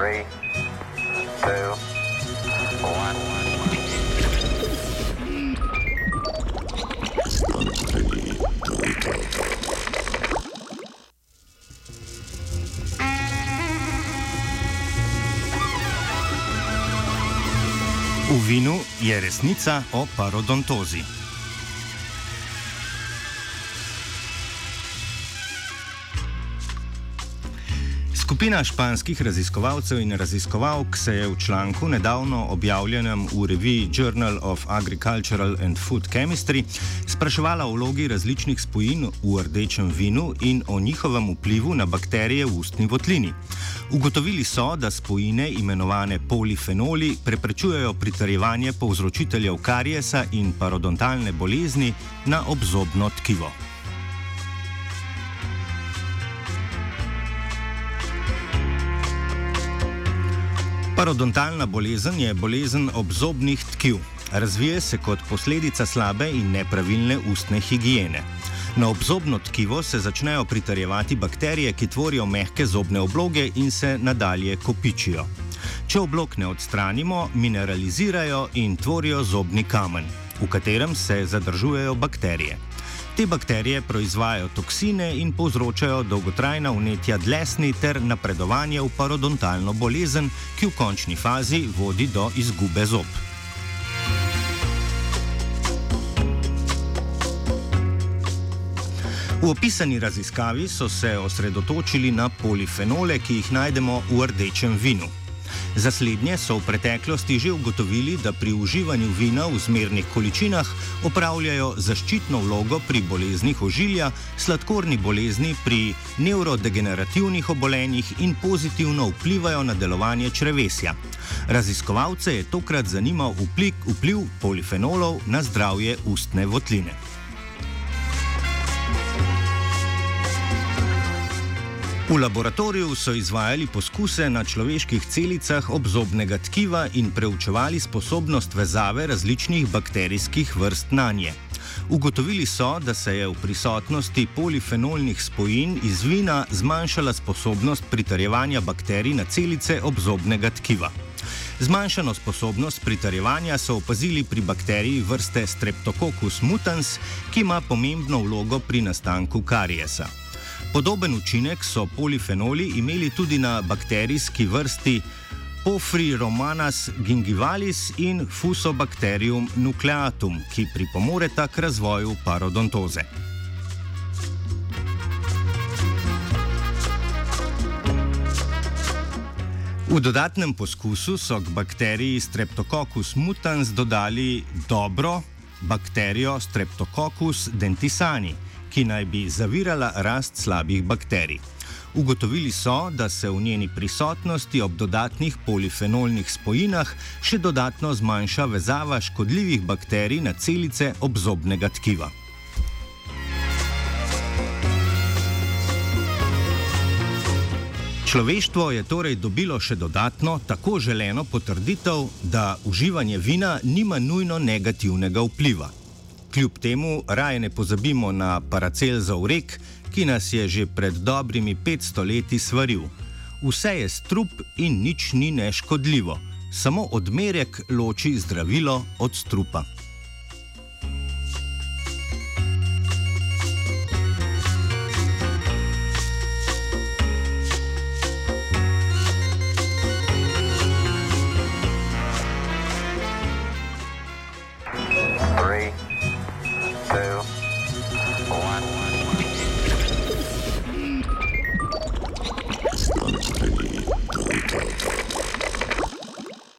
Three, two, one. V vinu je resnica o parodontozi. Skupina španskih raziskovalcev in raziskovalk se je v članku nedavno objavljenem v reviji Journal of Agricultural and Food Chemistry spraševala o vlogi različnih spojin v rdečem vinu in o njihovem vplivu na bakterije v ustni votlini. Ugotovili so, da spojine imenovane polifenoli preprečujejo pritrjevanje povzročiteljev kariesa in parodontalne bolezni na obzobno tkivo. Parodontalna bolezen je bolezen obzobnih tkiv. Razvije se kot posledica slabe in nepravilne ustne higiene. Na obzobno tkivo se začnejo pritrjevati bakterije, ki tvorijo mehke zobne obloge in se nadalje kopičijo. Če oblog ne odstranimo, mineralizirajo in tvorijo zobni kamen, v katerem se zadržujejo bakterije. Te bakterije proizvajajo toksine in povzročajo dolgotrajna vnetja dlesni ter napredovanje v parodontalno bolezen, ki v končni fazi vodi do izgube zob. V opisani raziskavi so se osredotočili na polifenole, ki jih najdemo v rdečem vinu. Za slednje so v preteklosti že ugotovili, da pri uživanju vina v zmernih količinah opravljajo zaščitno vlogo pri boleznih ožilja, sladkorni bolezni, pri nevrodegenerativnih obolenjih in pozitivno vplivajo na delovanje črevesja. Raziskovalce je tokrat zanimal vplik, vpliv polifenolov na zdravje ustne votline. V laboratoriju so izvajali poskuse na človeških celicah obzobnega tkiva in preučevali sposobnost vezave različnih bakterijskih vrst na nje. Ugotovili so, da se je v prisotnosti polifenolnih spojin iz vina zmanjšala sposobnost pritrjevanja bakterij na celice obzobnega tkiva. Zmanjšano sposobnost pritrjevanja so opazili pri bakteriji vrste Streptococcus mutans, ki ima pomembno vlogo pri nastanku kariesa. Podoben učinek so polifenoli imeli tudi na bakterijski vrsti Pofri romanas gingivalis in Fusobacterium nucleatum, ki pripomoreta k razvoju parodontoze. V dodatnem poskusu so k bakteriji Streptococcus mutans dodali dobro bakterijo Streptococcus dentisani ki naj bi zavirala rast slabih bakterij. Ugotovili so, da se v njeni prisotnosti ob dodatnih polifenolnih spojinah še dodatno zmanjša vezava škodljivih bakterij na celice obzobnega tkiva. Človeštvo je torej dobilo še dodatno, tako želeno potrditev, da uživanje vina nima nujno negativnega vpliva. Kljub temu raje ne pozabimo na paracel za urek, ki nas je že pred dobrimi 500 leti svaril. Vse je strup in nič ni neškodljivo, samo odmerek loči zdravilo od strupa.